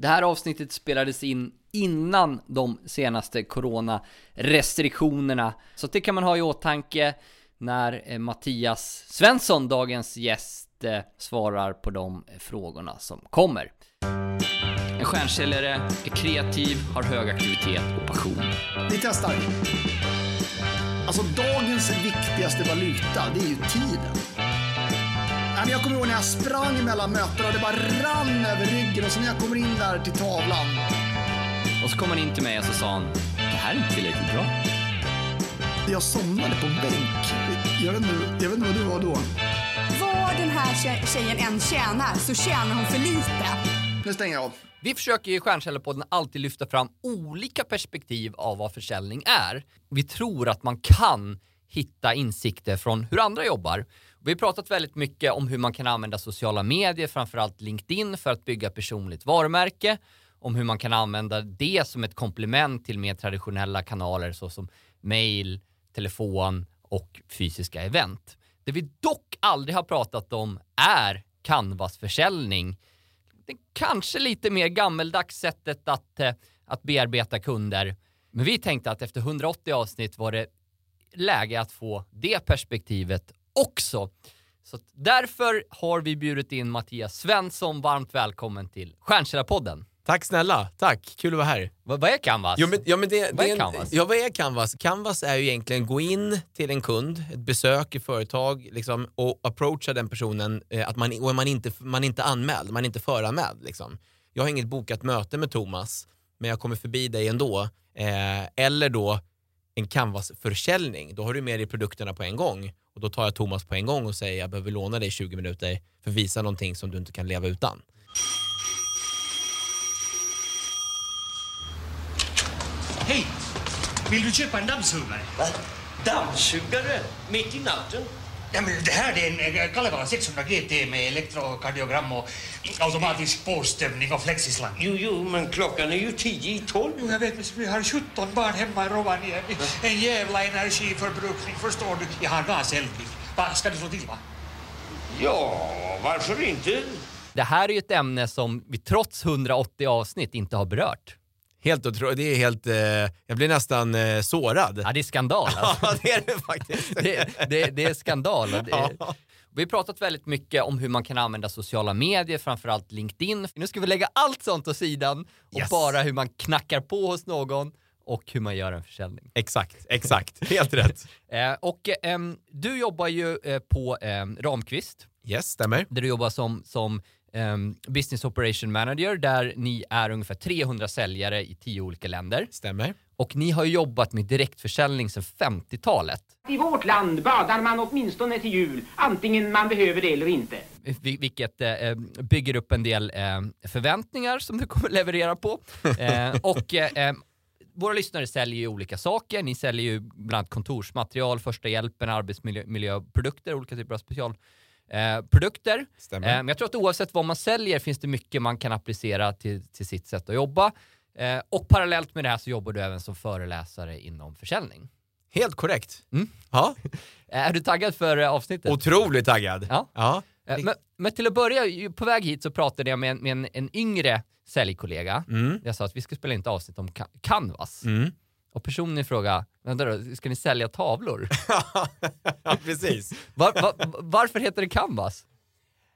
Det här avsnittet spelades in innan de senaste coronarestriktionerna, så det kan man ha i åtanke när eh, Mattias Svensson, dagens gäst, eh, svarar på de frågorna som kommer. En stjärnsäljare är kreativ, har hög aktivitet och passion. Vi testar. Alltså dagens viktigaste valuta, det är ju tiden. Men Jag kommer ihåg när jag sprang mellan mötena och det bara rann över ryggen och så när jag kommer in där till tavlan. Och så kom han in till mig och så sa han, det här är inte tillräckligt bra. Jag somnade på en bänk. Jag vet inte, jag vet inte vad du var då. Vad den här tje- tjejen än tjänar så tjänar hon för lite. Nu stänger jag av. Vi försöker i Stjärnkällarpodden alltid lyfta fram olika perspektiv av vad försäljning är. Vi tror att man kan hitta insikter från hur andra jobbar. Vi har pratat väldigt mycket om hur man kan använda sociala medier, framförallt LinkedIn, för att bygga personligt varumärke. Om hur man kan använda det som ett komplement till mer traditionella kanaler såsom mail, telefon och fysiska event. Det vi dock aldrig har pratat om är canvasförsäljning det kanske lite mer gammeldags sättet att, eh, att bearbeta kunder. Men vi tänkte att efter 180 avsnitt var det läge att få det perspektivet också. Så därför har vi bjudit in Mattias Svensson. Varmt välkommen till Stjärnkällarpodden. Tack snälla, tack. Kul att vara här. Vad, vad är Canvas? Jo, men, ja, men det, Vad är det en- Canvas? Ja, vad är Canvas? Canvas är ju egentligen gå in till en kund, ett besök i företag liksom, och approacha den personen eh, att man, och man, inte, man är inte anmäld, man är inte föranmäld. Liksom. Jag har inget bokat möte med Thomas, men jag kommer förbi dig ändå. Eh, eller då en Canvas-försäljning. Då har du med dig produkterna på en gång och då tar jag Thomas på en gång och säger jag behöver låna dig 20 minuter för att visa någonting som du inte kan leva utan. Hej! Vill du köpa en dammsugare? Va? Dammsugare? Mitt i natten? Ja, men det här är en Kalevala 600 GT med elektrokardiogram och automatisk påstämning och flexislang. Jo, jo, men klockan är ju tio i tolv. Jo, jag vet, men vi har 17 barn hemma i Rovaniemi. En jävla energiförbrukning, förstår du. Jag har gaseldning. Va, ska du slå till, va? Ja, varför inte? Det här är ju ett ämne som vi trots 180 avsnitt inte har berört. Helt otroligt, det är helt, eh, jag blir nästan eh, sårad. Ja, det är skandal. Alltså. Ja, det är det faktiskt. det, det, det är skandal. Det, Ja. Vi har pratat väldigt mycket om hur man kan använda sociala medier, framförallt LinkedIn. Nu ska vi lägga allt sånt åt sidan och Yes. bara hur man knackar på hos någon och hur man gör en försäljning. Exakt, exakt. Helt rätt. Eh, och ehm, du jobbar ju eh, på ehm, Ramqvist, Yes, stämmer. där du jobbar som, som ehm, Business Operation Manager, där ni är ungefär 300 säljare i 10 olika länder. Stämmer. Och ni har jobbat med direktförsäljning sedan 50-talet. I vårt land badar man åtminstone till jul, antingen man behöver det eller inte. Vil- vilket eh, bygger upp en del eh, förväntningar som du kommer leverera på. Eh, och eh, eh, våra lyssnare säljer ju olika saker. Ni säljer ju bland annat kontorsmaterial, första hjälpen, arbetsmiljöprodukter, olika typer av specialprodukter. Eh, produkter. Eh, men jag tror att oavsett vad man säljer finns det mycket man kan applicera till, till sitt sätt att jobba. Eh, och parallellt med det här så jobbar du även som föreläsare inom försäljning. Helt korrekt. Mm. Ja, är du taggad för eh, avsnittet? otroligt taggad. Ja. ja. Eh, Men, men till att börja, på väg hit så pratade jag med en, med en, en yngre säljkollega. Mm. Jag sa att vi ska spela in ett avsnitt om Ca- Canvas. Mm. Och personen i fråga, vänta då, ska ni sälja tavlor? ja, precis. Var, var, varför heter det Canvas?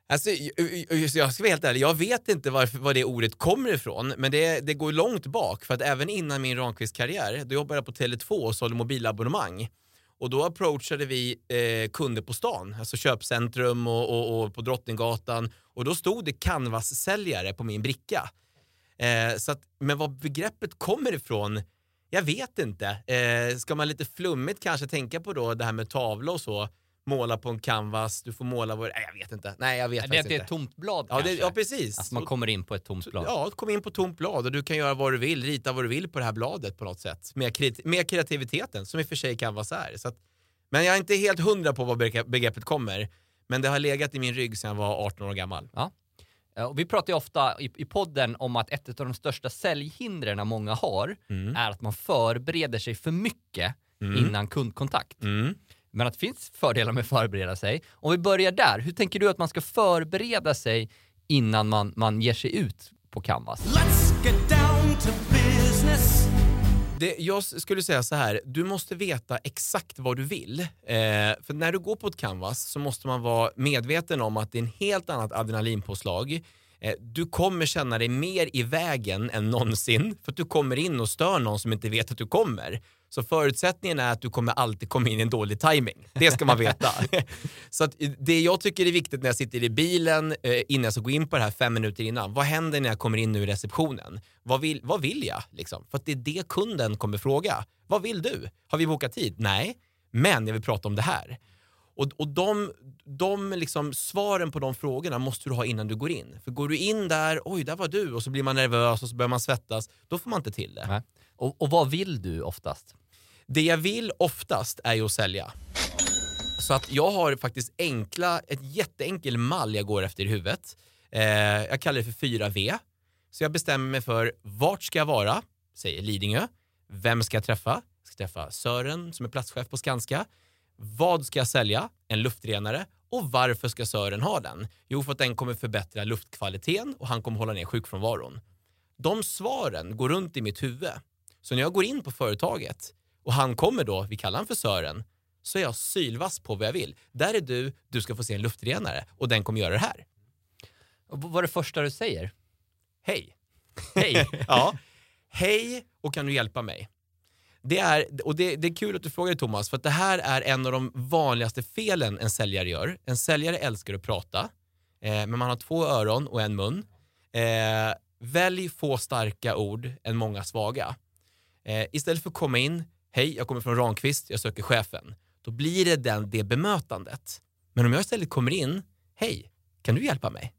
Alltså, jag- ska vara helt ärlig, jag vet inte varför, var det ordet kommer ifrån, men det, det går långt bak. För att även innan min Ramqvist-karriär, då jobbade jag på Tele2 och sålde mobilabonnemang. Och då approachade vi eh, kunder på stan, alltså köpcentrum och, och, och på Drottninggatan. Och då stod det Canvas-säljare på min bricka. Eh, så att, men var begreppet kommer ifrån, jag vet inte. Eh, ska man lite flummigt kanske tänka på då det här med tavla och så, måla på en canvas, du får måla vad Nej, jag vet inte. Nej, jag vet Det, faktiskt det är inte. ett tomt blad Ja, det, kanske? ja, precis. Alltså man kommer in på ett tomt blad. Ja, kom in på tomt blad och du kan göra vad du vill, rita vad du vill på det här bladet på något sätt. Med, med kreativiteten, som i och för sig Canvas är. Så att, men jag är inte helt hundra på var begrepp- begreppet kommer. Men det har legat i min rygg sedan jag var 18 år gammal. Eh, Och vi pratar ju ofta i, i podden om att ett av de största säljhindren många har Mm. är att man förbereder sig för mycket Mm. innan kundkontakt. Mm. Men att det finns fördelar med att förbereda sig. Om vi börjar där, hur tänker du att man ska förbereda sig innan man, man ger sig ut på Canvas? Let's get down to business. Det, jag skulle säga så här, du måste veta exakt vad du vill. Eh, för när du går på ett canvas så måste man vara medveten om att det är en helt annat adrenalinpåslag. Eh, du kommer känna dig mer i vägen än någonsin för att du kommer in och stör någon som inte vet att du kommer. Så förutsättningen är att du kommer alltid komma in i en dålig timing. Det ska man veta. så att det jag tycker är viktigt när jag sitter i bilen eh, innan jag ska gå in på det här fem minuter innan. Vad händer när jag kommer in nu i receptionen? Vad vill, vad vill jag? Liksom? För att det är det kunden kommer fråga. Vad vill du? Har vi bokat tid? Nej, men jag vill prata om det här. Och, och de, de liksom, svaren på de frågorna måste du ha innan du går in. För går du in där, oj där var du, och så blir man nervös och så börjar man svettas, då får man inte till det. Och, och vad vill du oftast? Det jag vill oftast är ju att sälja. Så att jag har faktiskt enkla, ett jätteenkel mall jag går efter i huvudet. Eh, jag kallar det för 4V. Så jag bestämmer mig för vart ska jag vara, säger Lidingö. Vem ska jag träffa? Jag ska träffa Sören som är platschef på Skanska. Vad ska jag sälja? En luftrenare. Och varför ska Sören ha den? Jo, för att den kommer förbättra luftkvaliteten och han kommer hålla ner sjukfrånvaron. De svaren går runt i mitt huvud. Så när jag går in på företaget och han kommer då, vi kallar han för Sören, så är jag sylvass på vad jag vill. Där är du, du ska få se en luftrenare och den kommer göra det här. Och vad är det första du säger? Hej! Hej! ja. Hej och kan du hjälpa mig? Det är, och det, det är kul att du frågar Thomas, för att det här är en av de vanligaste felen en säljare gör. En säljare älskar att prata, eh, men man har två öron och en mun. Eh, välj få starka ord än många svaga. Eh, istället för att komma in, hej, jag kommer från Ramqvist, jag söker chefen. Då blir det den, det bemötandet. Men om jag istället kommer in, hej, kan du hjälpa mig?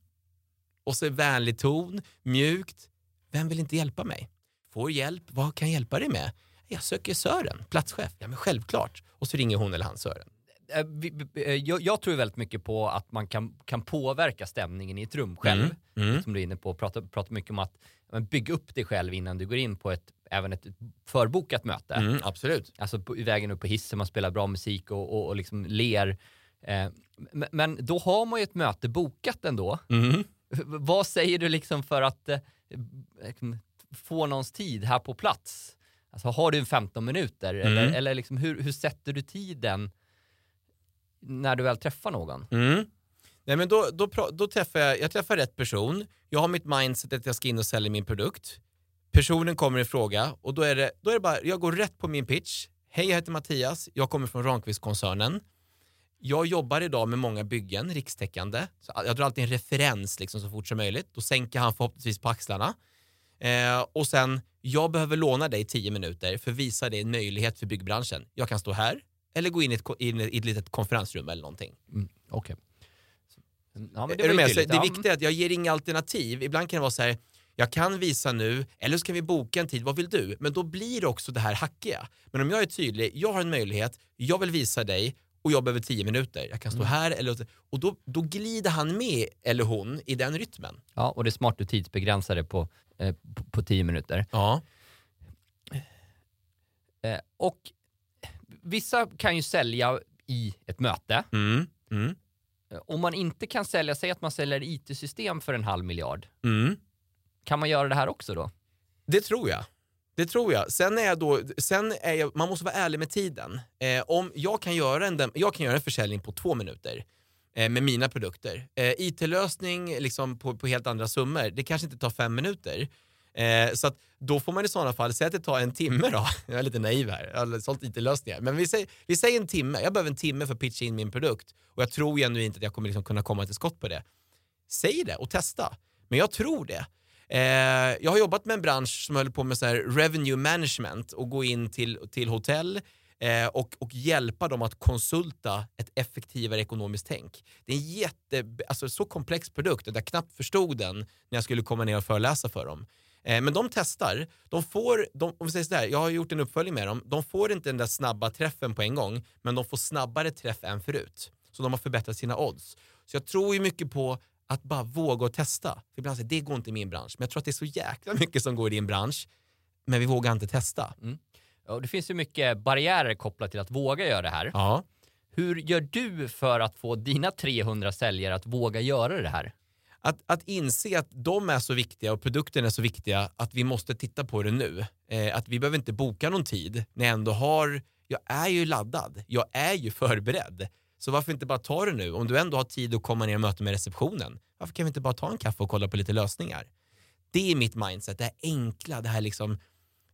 Och så vänlig ton, mjukt. Vem vill inte hjälpa mig? Får hjälp, vad kan jag hjälpa dig med? Jag söker Sören, platschef. Ja men självklart. Och så ringer hon eller han Sören. Eh, eh, Jag, jag tror väldigt mycket på att man kan, kan påverka stämningen i ett rum själv. Mm, mm. Som du är inne på, prata, prata mycket om att men bygga upp dig själv innan du går in på ett, även ett förbokat möte. Mm, absolut. Alltså på, i vägen upp på hissen, man spelar bra musik och, och, och liksom ler. Eh, men, då har man ju ett möte bokat ändå. Mm. Vad säger du liksom för att eh, liksom, få någons tid här på plats? Alltså har du en 15 minuter eller, Mm. eller liksom, hur, hur sätter du tiden när du väl träffar någon? Mm. Nej, men då, då, då träffar jag, jag träffar rätt person. Jag har mitt mindset att jag ska in och sälja min produkt. Personen kommer i fråga och då är det, då är det bara, jag går rätt på min pitch. Hej, jag heter Mattias. Jag kommer från Ramqvist-koncernen. Jag jobbar idag med många byggen, rikstäckande. Så jag drar alltid en referens liksom så fort som möjligt. Då sänker han förhoppningsvis på axlarna. Eh, och sen, jag behöver låna dig 10 minuter för att visa dig en möjlighet för byggbranschen. Jag kan stå här eller gå in i ett, in i ett litet konferensrum eller någonting. Mm, okej. Ja, men är det du med? Så det Ja, viktiga är att jag ger inga alternativ. Ibland kan det vara så här, jag kan visa nu, eller så kan vi boka en tid, vad vill du? Men då blir det också det här hackiga. Men om jag är tydlig, jag har en möjlighet, jag vill visa dig och jag behöver tio minuter. Jag kan stå Mm. här eller... Och då, då glider han med, eller hon, i den rytmen. Ja, och det är smart du tidsbegränsar det på, eh, på, på 10 minuter. Ja. Eh, och vissa kan ju sälja i ett möte. Mm. Mm. Eh, Om man inte kan sälja, säg att man säljer IT-system för en halv miljard. Mm. Kan man göra det här också då? Det tror jag. Det tror jag. Sen är jag då, sen är jag, man måste vara ärlig med tiden. Eh, om jag, kan göra en, jag kan göra en försäljning på två minuter eh, med mina produkter. Eh, IT-lösning liksom på, på helt andra summor, det kanske inte tar fem minuter. Eh, så att då får man i sådana fall, säga att det tar en timme då. Jag är lite naiv här, jag har sålt IT-lösningar. Men vi säger, vi säger en timme, jag behöver en timme för att pitcha in min produkt. Och jag tror genuint att jag kommer liksom kunna komma till skott på det. Säg det och testa. Men jag tror det. Eh, jag har jobbat med en bransch som höll på med så här revenue management och gå in till, till hotell eh, och, och hjälpa dem att konsulta ett effektivare ekonomiskt tänk. Det är en jätte, alltså så komplex produkt att jag knappt förstod den när jag skulle komma ner och föreläsa för dem. Eh, men de testar, de får, de, om vi säger sådär, jag har gjort en uppföljning med dem, de får inte den där snabba träffen på en gång, men de får snabbare träff än förut. Så de har förbättrat sina odds. Så jag tror ju mycket på att bara våga och testa. För ibland säger det går inte i min bransch, men jag tror att det är så jäkla mycket som går i din bransch, men vi vågar inte testa. Ja, det finns ju mycket barriärer kopplat till att våga göra det här. Ja. Hur gör du för att få dina 300 säljare att våga göra det här? Att, att inse att de är så viktiga och produkten är så viktiga att vi måste titta på det nu. Eh, att vi behöver inte boka någon tid när jag ändå har, jag är ju laddad, jag är ju förberedd. Så varför inte bara ta det nu? Om du ändå har tid att komma ner och möta med receptionen, varför kan vi inte bara ta en kaffe och kolla på lite lösningar? Det är mitt mindset, det här enkla, det här liksom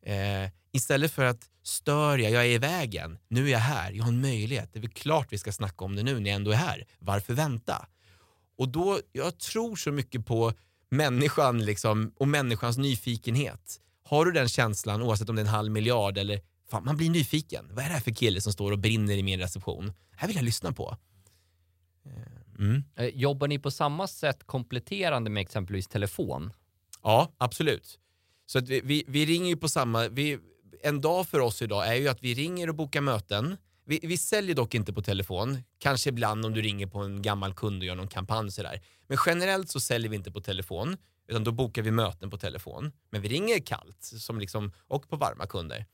eh, istället för att stör jag, jag är i vägen, nu är jag här, jag har en möjlighet, det är väl klart vi ska snacka om det nu när jag ändå är här. Varför vänta? Och då, jag tror så mycket på människan liksom, och människans nyfikenhet. Har du den känslan, oavsett om det är en halv miljard eller fan, man blir nyfiken. Vad är det här för kille som står och brinner i min reception? här vill jag lyssna på. Mm. Eh, Jobbar ni på samma sätt kompletterande med exempelvis telefon? Ja, absolut. Så vi, vi ringer ju på samma... Vi, en dag för oss idag är ju att vi ringer och bokar möten. Vi, vi säljer dock inte på telefon. Kanske ibland om du ringer på en gammal kund och gör någon kampanj sådär. Men generellt så säljer vi inte på telefon, utan då bokar vi möten på telefon. Men vi ringer kallt som liksom, och på varma kunder.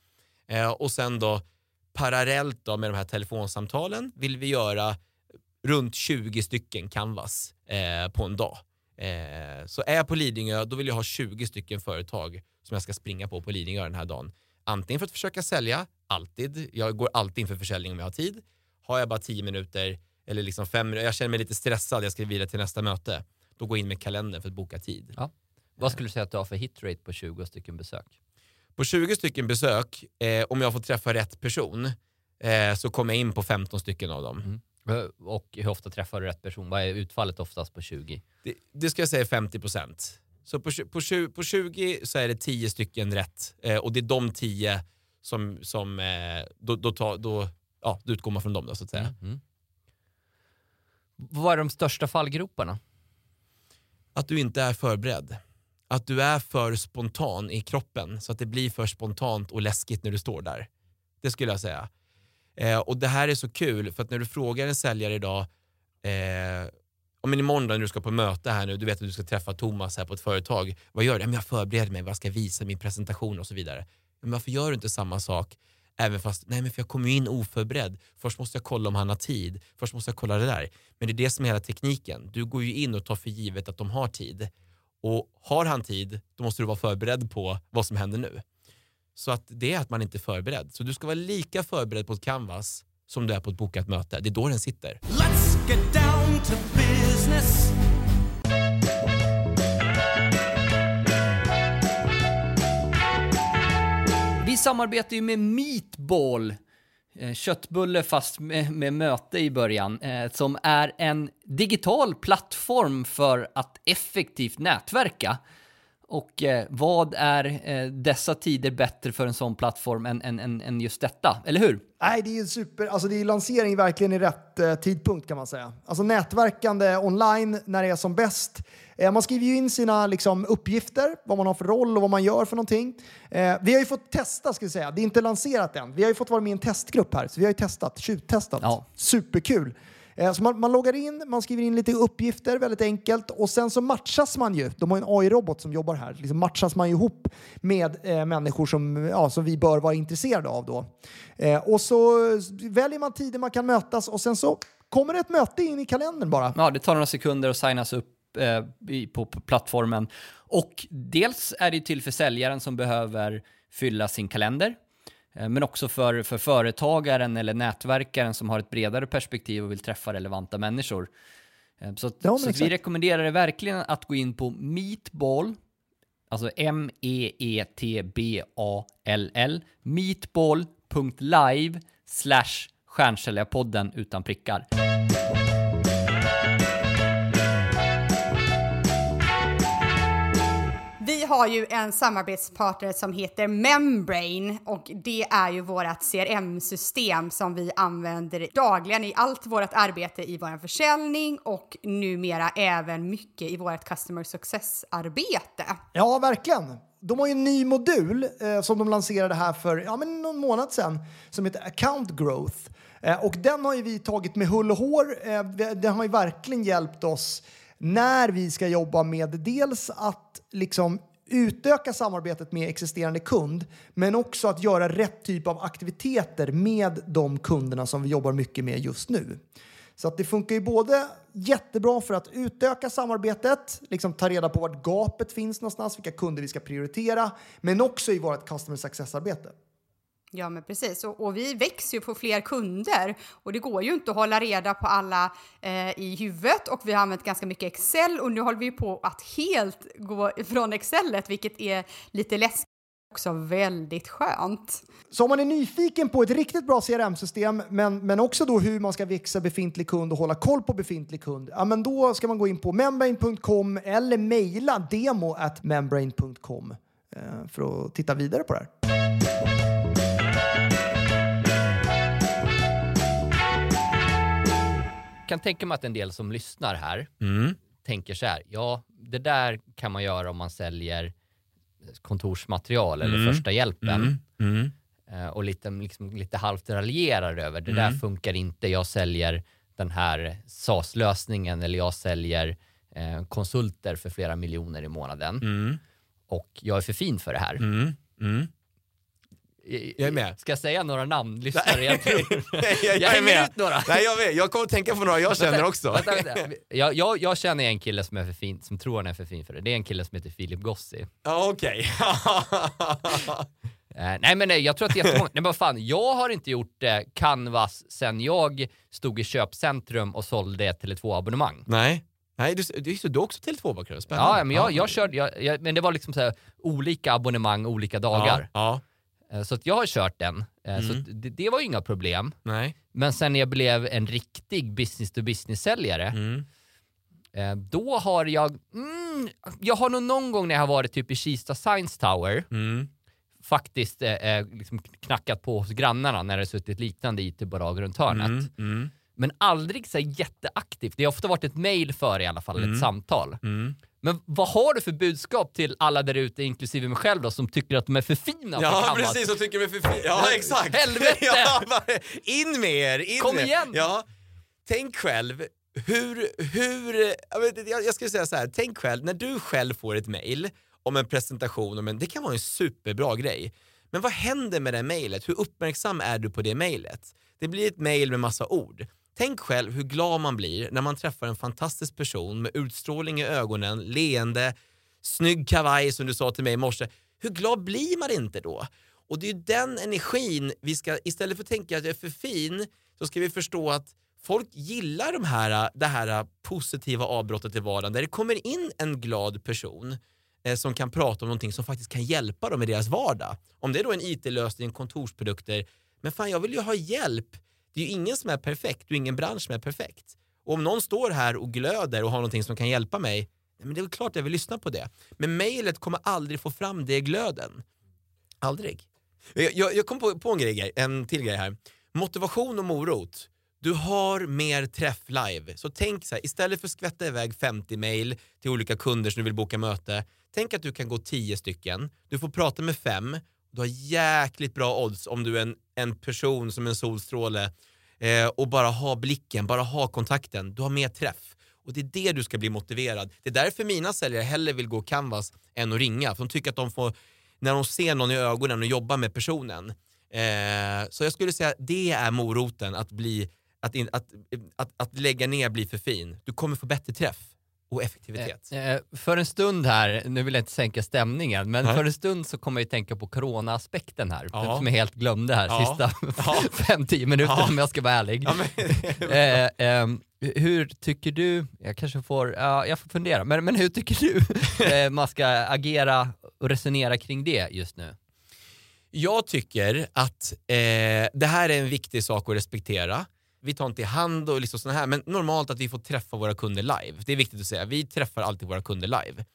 Eh, och sen då parallellt då med de här telefonsamtalen vill vi göra runt 20 stycken canvas eh, på en dag. Eh, så är jag på Lidingö, då vill jag ha 20 stycken företag som jag ska springa på på Lidingö den här dagen. Antingen för att försöka sälja, alltid. Jag går alltid in för försäljning om jag har tid. Har jag bara 10 minuter eller liksom fem jag känner mig lite stressad, jag ska vidare till nästa möte. Då går jag in med kalendern för att boka tid. Ja. Vad skulle du säga att du har för hitrate på 20 stycken besök? På 20 stycken besök, eh, om jag får träffa rätt person, eh, så kommer jag in på 15 stycken av dem. Eh, Och hur ofta träffar du rätt person? Vad är utfallet oftast på 20? Det, det ska jag säga är 50 procent. Så på, på, på 20 så är det 10 stycken rätt eh, och det är de 10 som, som eh, då, då, tar, då, ja, då utgår man från dem då så att säga. Mm. Vad är de största fallgroparna? Att du inte är förberedd. Att du är för spontan i kroppen så att det blir för spontant och läskigt när du står där. Det skulle jag säga. Eh, och det här är så kul för att när du frågar en säljare idag, eh, ja, men imorgon då när du ska på möte här nu, du vet att du ska träffa Thomas här på ett företag. Vad gör du? Ja, men jag förbereder mig, vad ska jag visa, min presentation och så vidare. Men varför gör du inte samma sak? Även fast, nej men för jag kommer ju in oförberedd. Först måste jag kolla om han har tid. Först måste jag kolla det där. Men det är det som är hela tekniken. Du går ju in och tar för givet att de har tid. Och har han tid, då måste du vara förberedd på vad som händer nu. Så att det är att man inte är förberedd. Så du ska vara lika förberedd på ett canvas som du är på ett bokat möte. Det är då den sitter. Let's get down to business. Vi samarbetar ju med Meatball, eh, köttbulle fast med, med möte i början, eh, som är en digital plattform för att effektivt nätverka. Och eh, vad är eh, dessa tider bättre för en sån plattform än, än, än, än just detta, eller hur? Nej, det är ju super. Alltså det är lansering verkligen i rätt eh, tidpunkt kan man säga. Alltså nätverkande online när det är som bäst. Eh, man skriver ju in sina liksom, uppgifter, vad man har för roll och vad man gör för någonting. Eh, vi har ju fått testa, ska vi säga. Det är inte lanserat än. Vi har ju fått vara med i en testgrupp här, så vi har ju testat, tjuvtestat. Ja. Superkul. Eh, så man, man loggar in, man skriver in lite uppgifter, väldigt enkelt. Och sen så matchas man ju, de har ju en AI-robot som jobbar här, liksom matchas man ihop med eh, människor som, ja, som vi bör vara intresserade av då. Eh, och så väljer man tider man kan mötas och sen så kommer det ett möte in i kalendern bara. Ja, det tar några sekunder att signas upp eh, i- på, på plattformen. Och dels är det till för säljaren som behöver fylla sin kalender, men också för, för företagaren eller nätverkaren som har ett bredare perspektiv och vill träffa relevanta människor. Eh, Så, att, Ja, så vi rekommenderar er verkligen att gå in på Meatball, alltså E M-E-E-T-B-A-L-L, meatball.live slash stjärnsäljarpodden utan prickar. Vi har ju en samarbetspartner som heter Membrane och det är ju vårt CRM-system som vi använder dagligen i allt vårt arbete i vår försäljning och numera även mycket i vårt customer success-arbete. Ja, verkligen. De har ju en ny modul eh, som de lanserade här för ja, men någon månad sedan som heter Account Growth. Eh, och den har ju vi tagit med hull och hår. Eh, den har ju verkligen hjälpt oss när vi ska jobba med dels att liksom utöka samarbetet med existerande kund, men också att göra rätt typ av aktiviteter med de kunderna som vi jobbar mycket med just nu. Så att det funkar ju både jättebra för att utöka samarbetet, liksom ta reda på vart gapet finns någonstans, vilka kunder vi ska prioritera, men också i vårt customer success-arbete. Ja, men precis. Och, och, vi växer ju på fler kunder och det går ju inte att hålla reda på alla eh, i huvudet och vi har använt ganska mycket Excel och nu håller vi på att helt gå från Excelet, vilket är lite läskigt också väldigt skönt. Så om man är nyfiken på ett riktigt bra CRM-system, men, men också då hur man ska växa befintlig kund och hålla koll på befintlig kund, ja, men då ska man gå in på membrane.com eller mejla demo at membrane.com eh, för att titta vidare på det här. Kan tänka mig att en del som lyssnar här Mm. tänker så här, ja, det där kan man göra om man säljer kontorsmaterial eller Mm. första hjälpen. Mm. Mm. Eh, och lite, liksom, lite halvt raljerar över, det där Mm. funkar inte, jag säljer den här SAS-lösningen eller jag säljer eh, konsulter för flera miljoner i månaden Mm. och jag är för fin för det här. Jag är med. Ska jag säga några namn, lyssnare? Jag, jag, jag, jag är med. ut några. Nej, jag, vet. jag kommer att tänka på några jag känner också. Vänta, vänta. Jag, jag, jag känner en kille som är för fin, som tror han är för fin för det. Det är en kille som heter Filip Gossi. Ja, okej. Eh, nej men nej, jag tror att det är jättemånga. nej men fan, jag har inte gjort eh, Canvas sen jag stod i köpcentrum och sålde ett Tele2-abonnemang. Nej. Nej, du, du, du har också Tele2-bakgrund. Spännande. Ja, men jag, jag körde, men det var liksom så här, olika abonnemang olika dagar. Ja, Eh, Så att jag har kört den. Eh, Så Mm. att det, det var ju inga problem. nej. Men sen när jag blev en riktig business-to-business-säljare, Mm. eh, då har jag, mm, jag har nog någon gång när jag har varit typ i Kista Science Tower, Mm. faktiskt eh, eh, liksom knackat på hos grannarna när det suttit liknande IT-bolag runt hörnet. Mm. Mm. Men aldrig så jätteaktivt. Det har ofta varit ett mail för i alla fall, ett samtal. Men vad har du för budskap till alla där ute, inklusive mig själv då, som tycker att de är för fina Ja, Canvas? precis. Och tycker mig för fin. Ja, exakt. helvete! Ja, in med er! In Kom med. igen! Ja. Tänk själv, hur, hur, jag, vet, inte, jag, jag skulle säga så här, tänk själv, när du själv får ett mail om en presentation, om en, det kan vara en superbra grej. Men vad händer med det mejlet? Hur uppmärksam är du på det mejlet? Det blir ett mejl med massa ord. Tänk själv hur glad man blir när man träffar en fantastisk person med utstrålning i ögonen, leende, snygg kavaj som du sa till mig i morse. Hur glad blir man inte då? Och det är ju den energin vi ska, istället för att tänka att jag är för fin, så ska vi förstå att folk gillar de här, det här positiva avbrottet i vardagen där det kommer in en glad person eh, som kan prata om någonting som faktiskt kan hjälpa dem i deras vardag. Om det är då en IT-lösning, kontorsprodukter, men fan jag vill ju ha hjälp. Det är ju ingen som är perfekt och ingen bransch som är perfekt. Och om någon står här och glöder och har någonting som kan hjälpa mig, men det är väl klart jag vill lyssna på det. Men mejlet kommer aldrig få fram det glöden. Aldrig. Jag, jag, jag kom på, på en grej, en till grej här. Motivation och morot. Du har mer träff live. Så tänk så här, istället för att skvätta iväg 50 mejl till olika kunder som du vill boka möte, tänk att du kan gå 10 stycken, du får prata med fem, du har jäkligt bra odds om du är en, en person som en solstråle eh, och bara ha blicken, bara ha kontakten, du har mer träff. Och det är det du ska bli motiverad. Det är därför mina säljare hellre vill gå Canvas än att ringa, för de tycker att de får, när de ser någon i ögonen och jobbar med personen. Eh, så jag skulle säga det är moroten, att, bli, att, in, att, att, att lägga ner blir för fin. Du kommer få bättre träff och effektivitet. Eh, eh, för en stund här, nu vill jag inte sänka stämningen, men Nej. för en stund så kommer jag ju tänka på corona-aspekten här, Ja. som jag helt glömde här Ja. sista Ja. fem, tio minuter Ja. om jag ska vara ärlig. Ja, eh, ehm, hur tycker du, jag kanske får, ja, jag får fundera, men, men hur tycker du eh, man ska agera och resonera kring det just nu? Jag tycker att eh, det här är en viktig sak att respektera. Vi tar inte i hand och liksom sådana här, men normalt att vi får träffa våra kunder live. Det är viktigt att säga, vi träffar alltid våra kunder live.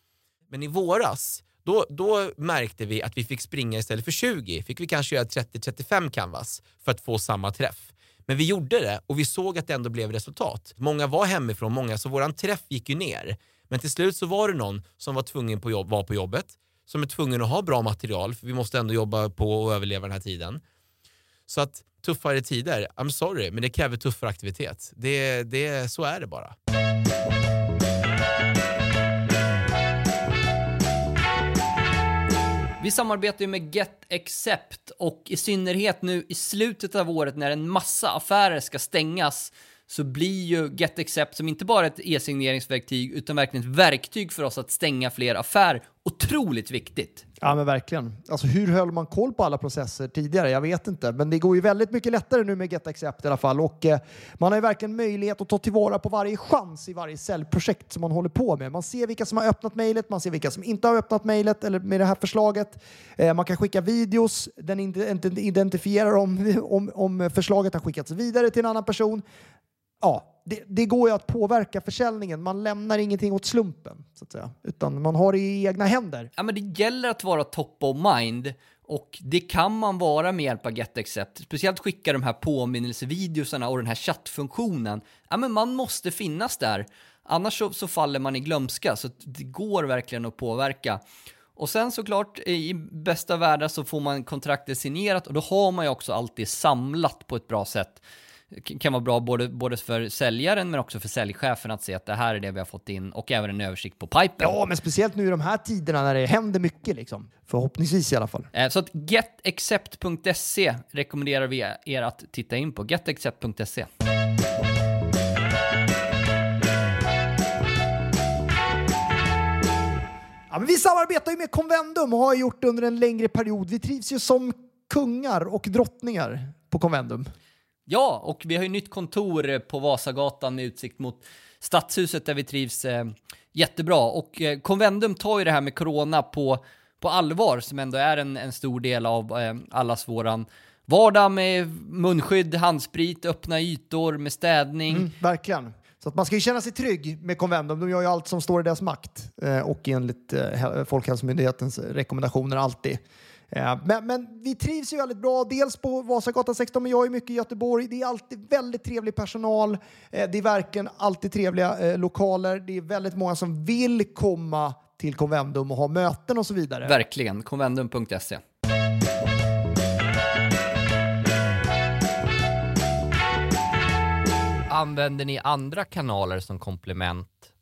Men i våras, då, då märkte vi att vi fick springa istället för 20, fick vi kanske göra 30-35 canvas för att få samma träff. Men vi gjorde det och vi såg att det ändå blev resultat. Många var hemifrån, många, så våran träff gick ju ner. Men till slut så var det någon som var tvungen på jobb, var på jobbet, som är tvungen att ha bra material, för vi måste ändå jobba på och överleva den här tiden. Så att tuffare tider, I'm sorry, men det kräver tuffare aktivitet. Det, det, så är det bara. Vi samarbetar ju med Get Accept och i synnerhet nu i slutet av året när en massa affärer ska stängas så blir ju GetAccept som inte bara ett e-signeringsverktyg utan verkligen ett verktyg för oss att stänga fler affärer otroligt viktigt. Ja men verkligen. Alltså hur höll man koll på alla processer tidigare? Jag vet inte. Men det går ju väldigt mycket lättare nu med GetAccept i alla fall. Och eh, man har ju verkligen möjlighet att ta tillvara på varje chans i varje säljprojekt som man håller på med. Man ser vilka som har öppnat mejlet, man ser vilka som inte har öppnat mejlet eller med det här förslaget. Eh, man kan skicka videos, den identifierar om, om, om förslaget har skickats vidare till en annan person. Ja, det, det går ju att påverka försäljningen. Man lämnar ingenting åt slumpen, så att säga. utan man har det i egna händer. Ja, men det gäller att vara top of mind och det kan man vara med hjälp av GetExcept. Speciellt skicka de här påminnelsevideosarna och den här chattfunktionen. Ja, men man måste finnas där. Annars så, så faller man i glömska, så det går verkligen att påverka. Och sen såklart, i bästa världar så får man kontraktet signerat och då har man ju också alltid samlat på ett bra sätt. Kan vara bra både, både för säljaren men också för säljchefen att se att det här är det vi har fått in och även en översikt på pipen. Ja, men speciellt nu i de här tiderna när det händer mycket. Liksom. Förhoppningsvis i alla fall. Eh, Så att getaccept.se rekommenderar vi er att titta in på. getaccept.se. Ja, men vi samarbetar ju med Convendum och har gjort det under en längre period. Vi trivs ju som kungar och drottningar på Convendum. Ja, och vi har ju nytt kontor eh, på Vasagatan med utsikt mot Stadshuset där vi trivs eh, jättebra. Och eh, Convendum tar ju det här med corona på, på allvar som ändå är en, en stor del av eh, allas våran vardag med munskydd, handsprit, öppna ytor, med städning. Mm, verkligen. Så att man ska ju känna sig trygg med Convendum. De gör ju allt som står i deras makt eh, och enligt eh, Folkhälsomyndighetens rekommendationer alltid. Men, men vi trivs ju väldigt bra, dels på Vasagatan 16, men jag är mycket i Göteborg. Det är alltid väldigt trevlig personal. Eh, det är verkligen alltid trevliga eh, lokaler. Det är väldigt många som vill komma till Convendum och ha möten och så vidare. Verkligen, convendum.se. Använder ni andra kanaler som komplement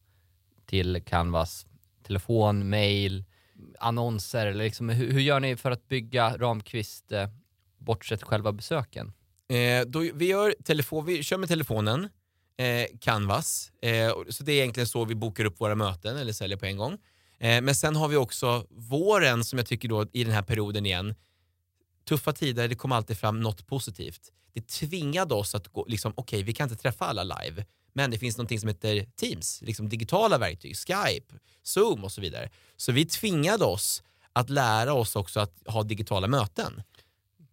till Canvas? Telefon, mail, annonser? Eller liksom, hur, hur gör ni för att bygga Ramqvist eh, bortsett själva besöken? Eh, då, vi, gör telefon, vi kör med telefonen, eh, Canvas, eh, så det är egentligen så vi bokar upp våra möten eller säljer på en gång. Eh, men sen har vi också våren som jag tycker då i den här perioden igen, tuffa tider, det kommer alltid fram något positivt. Det tvingade oss att gå, liksom, okej vi kan inte träffa alla live, men det finns någonting som heter Teams, liksom digitala verktyg, Skype, Zoom och så vidare. Så vi tvingade oss att lära oss också att ha digitala möten.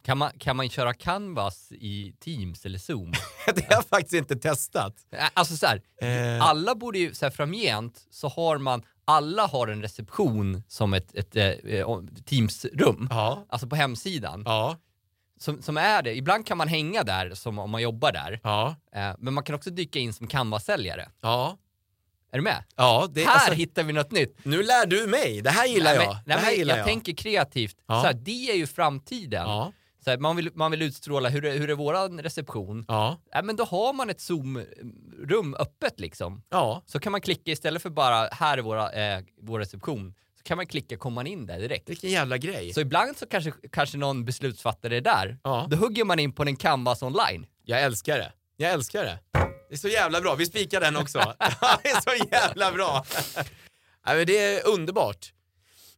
Kan man, kan man köra Canvas i Teams eller Zoom? det har jag faktiskt inte testat. Alltså så här, Eh. alla borde ju, så här framgent, så har man, alla har en reception som ett, ett, eh, eh, Teams-rum, Ja. alltså på hemsidan. Ja. Som, som är det, ibland kan man hänga där som om man jobbar där, Ja. eh, men man kan också dyka in som Canvas-säljare. Ja. Är du med? Ja, det, här alltså, hittar vi något nytt. nu lär du mig. Det här gillar Nej, jag. men, det nej, här gillar jag, jag. tänker kreativt, Ja. så här, det är ju framtiden. Ja. Så här, man, vill, man vill utstråla, hur hur är våran reception? Ja. Ja, men då har man ett Zoom-rum öppet liksom. Ja. Så kan man klicka istället för bara här är våra, eh, vår reception, kan man klicka komma man in där direkt. Vilken jävla grej. Så ibland så kanske, kanske någon beslutsfattare är där. Ja. Då hugger man in på en canvas online. Jag älskar det. Jag älskar det. Det är så jävla bra. Vi spikar den också. det är så jävla bra. Nej, men det är underbart.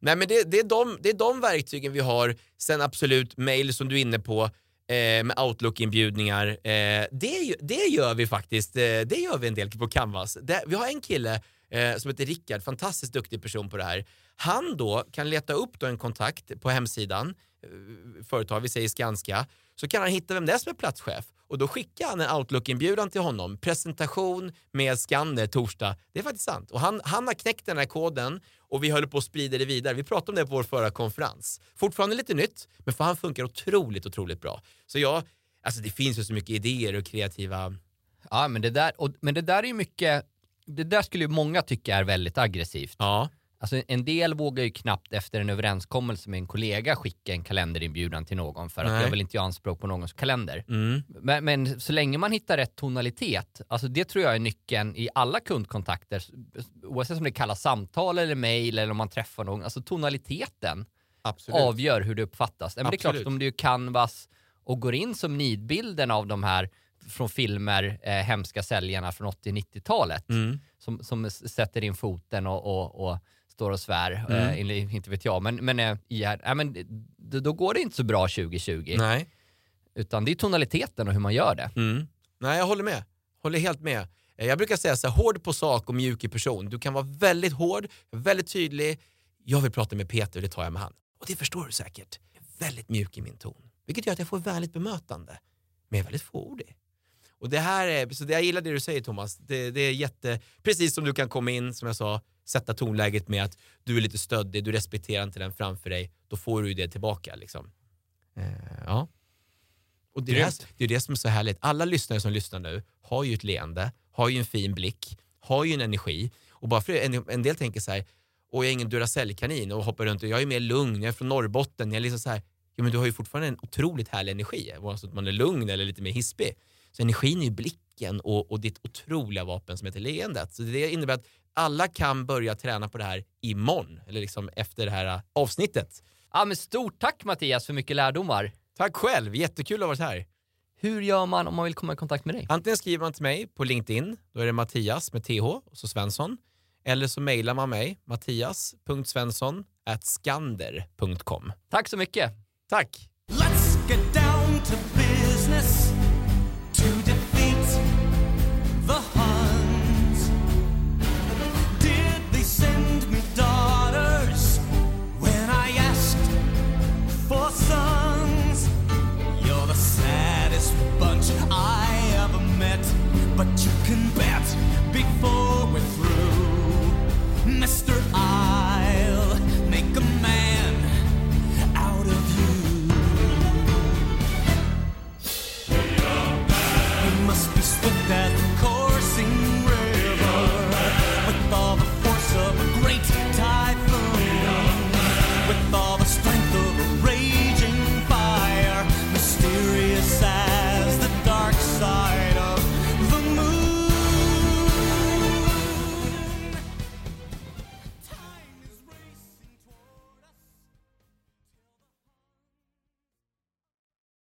Nej, men det, det, är de, det är de verktygen vi har. Sen absolut mail som du är inne på eh, med Outlook-inbjudningar. Eh, det, det gör vi faktiskt. Eh, det gör vi en del på Canvas. Det, vi har en kille eh, som heter Rickard, fantastiskt duktig person på det här. Han då kan leta upp då en kontakt på hemsidan, eh, företag, vi säger Skanska, så kan han hitta vem det är som är platschef och då skickar han en Outlook-inbjudan till honom. Presentation med Skander torsdag. Det är faktiskt sant. Och han, han har knäckt den här koden och vi håller på att sprida det vidare. Vi pratade om det på vår förra konferens. Fortfarande lite nytt, men för han funkar otroligt, otroligt bra. Så jag, alltså det finns ju så mycket idéer och kreativa... Ja, men det där, och, men det där är ju mycket, det där skulle ju många tycka är väldigt aggressivt. Ja, Alltså en del vågar ju knappt efter en överenskommelse med en kollega skicka en kalenderinbjudan till någon för att Nej. jag vill inte göra anspråk på någons kalender. mm, Men, men så länge man hittar rätt tonalitet, alltså det tror jag är nyckeln i alla kundkontakter, oavsett om det kallas samtal eller mejl eller om man träffar någon, alltså tonaliteten absolut. avgör hur det uppfattas. Men det är klart att om du är Canvas och går in som nidbilden av de här från filmer, eh, hemska säljarna från 80-90-talet, Mm. som, som sätter in foten och, och, och står och svär, Mm. eh, inte vet jag, men, men, eh, i, ja, men då, då går det inte så bra 2020. Nej. Utan det är tonaliteten och hur man gör det. Mm. Nej, jag håller med. Håller helt med. Eh, Jag brukar säga så här, hård på sak och mjuk i person. Du kan vara väldigt hård, väldigt tydlig. Jag vill prata med Peter, det tar jag med han. Och det förstår du säkert. Jag är väldigt mjuk i min ton. Vilket gör att jag får vänligt bemötande. Men jag är väldigt fåordig. Och det här är, så det, jag gillar det du säger Thomas. Det, det är jätte, precis som du kan komma in, som jag sa, sätta tonläget med att du är lite stöddig, du respekterar inte den framför dig. Då får du ju det tillbaka liksom. Eh, ja. Och det är, det, det är det som är så härligt. Alla lyssnare som lyssnar nu har ju ett leende, har ju en fin blick, har ju en energi. Och bara för en, en del tänker så här, och jag är ingen Duracell-kanin och hoppar runt och jag är mer lugn, jag är från Norrbotten, jag är liksom så här, ja men du har ju fortfarande en otroligt härlig energi, oavsett om man är lugn eller lite mer hispig. Så energin är ju blicken och, och ditt otroliga vapen som heter leendet. Så det innebär att alla kan börja träna på det här imorgon, eller liksom efter det här äh, avsnittet. Ja, men stort tack Mattias för mycket lärdomar. Tack själv, jättekul att ha varit här. Hur gör man om man vill komma i kontakt med dig? Antingen skriver man till mig på LinkedIn, då är det Mattias med TH och så Svensson. Eller så mejlar man mig, mattias.svensson skander.com. Tack så mycket. Tack! Let's get down to business.